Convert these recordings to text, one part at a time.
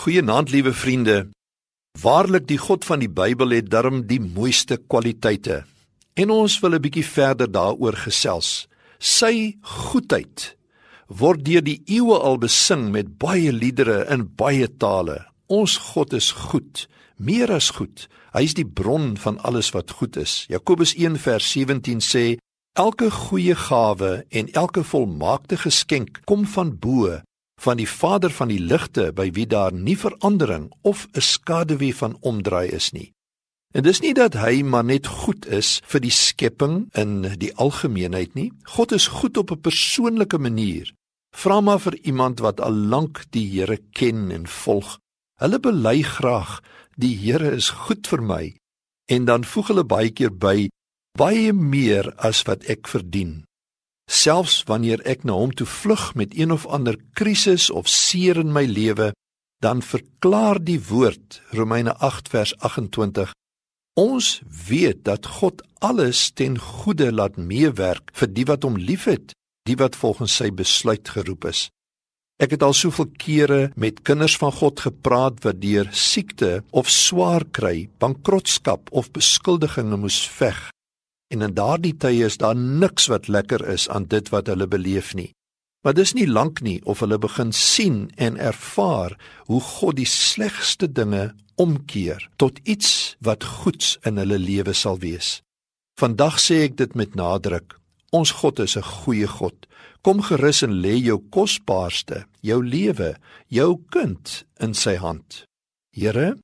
Goeienaand liewe vriende. Waarlik die God van die Bybel het darm die mooiste kwaliteite. En ons wil 'n bietjie verder daaroor gesels. Sy goedheid word deur die eeue al besing met baie liedere in baie tale. Ons God is goed, meer as goed. Hy is die bron van alles wat goed is. Jakobus 1:17 sê: Elke goeie gawe en elke volmaakte geskenk kom van bo van die Vader van die ligte by wie daar nie verandering of 'n skaduwee van omdraai is nie. En dis nie dat hy maar net goed is vir die skepping in die algemeenheid nie. God is goed op 'n persoonlike manier. Vra maar vir iemand wat al lank die Here ken en volg. Hulle bely graag die Here is goed vir my en dan voeg hulle baie keer by baie meer as wat ek verdien. Selfs wanneer ek na hom toe vlug met een of ander krisis of seer in my lewe, dan verklaar die woord Romeine 8 vers 28 Ons weet dat God alles ten goeie laat meewerk vir die wat hom liefhet, die wat volgens sy besluit geroep is. Ek het al soveel kere met kinders van God gepraat wat deur siekte of swaar kry, bankrotskap of beskuldigings moes veg En in daardie tye is daar niks wat lekker is aan dit wat hulle beleef nie. Maar dis nie lank nie of hulle begin sien en ervaar hoe God die slegste dinge omkeer tot iets wat goeds in hulle lewe sal wees. Vandag sê ek dit met nadruk. Ons God is 'n goeie God. Kom gerus en lê jou kosbaarste, jou lewe, jou kind in sy hand. Here,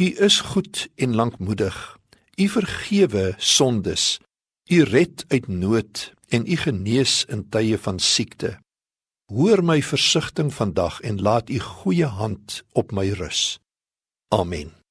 U is goed en lankmoedig. U vergewe sondes. U red uit nood en u genees in tye van siekte. Hoor my versigtiging vandag en laat u goeie hand op my rus. Amen.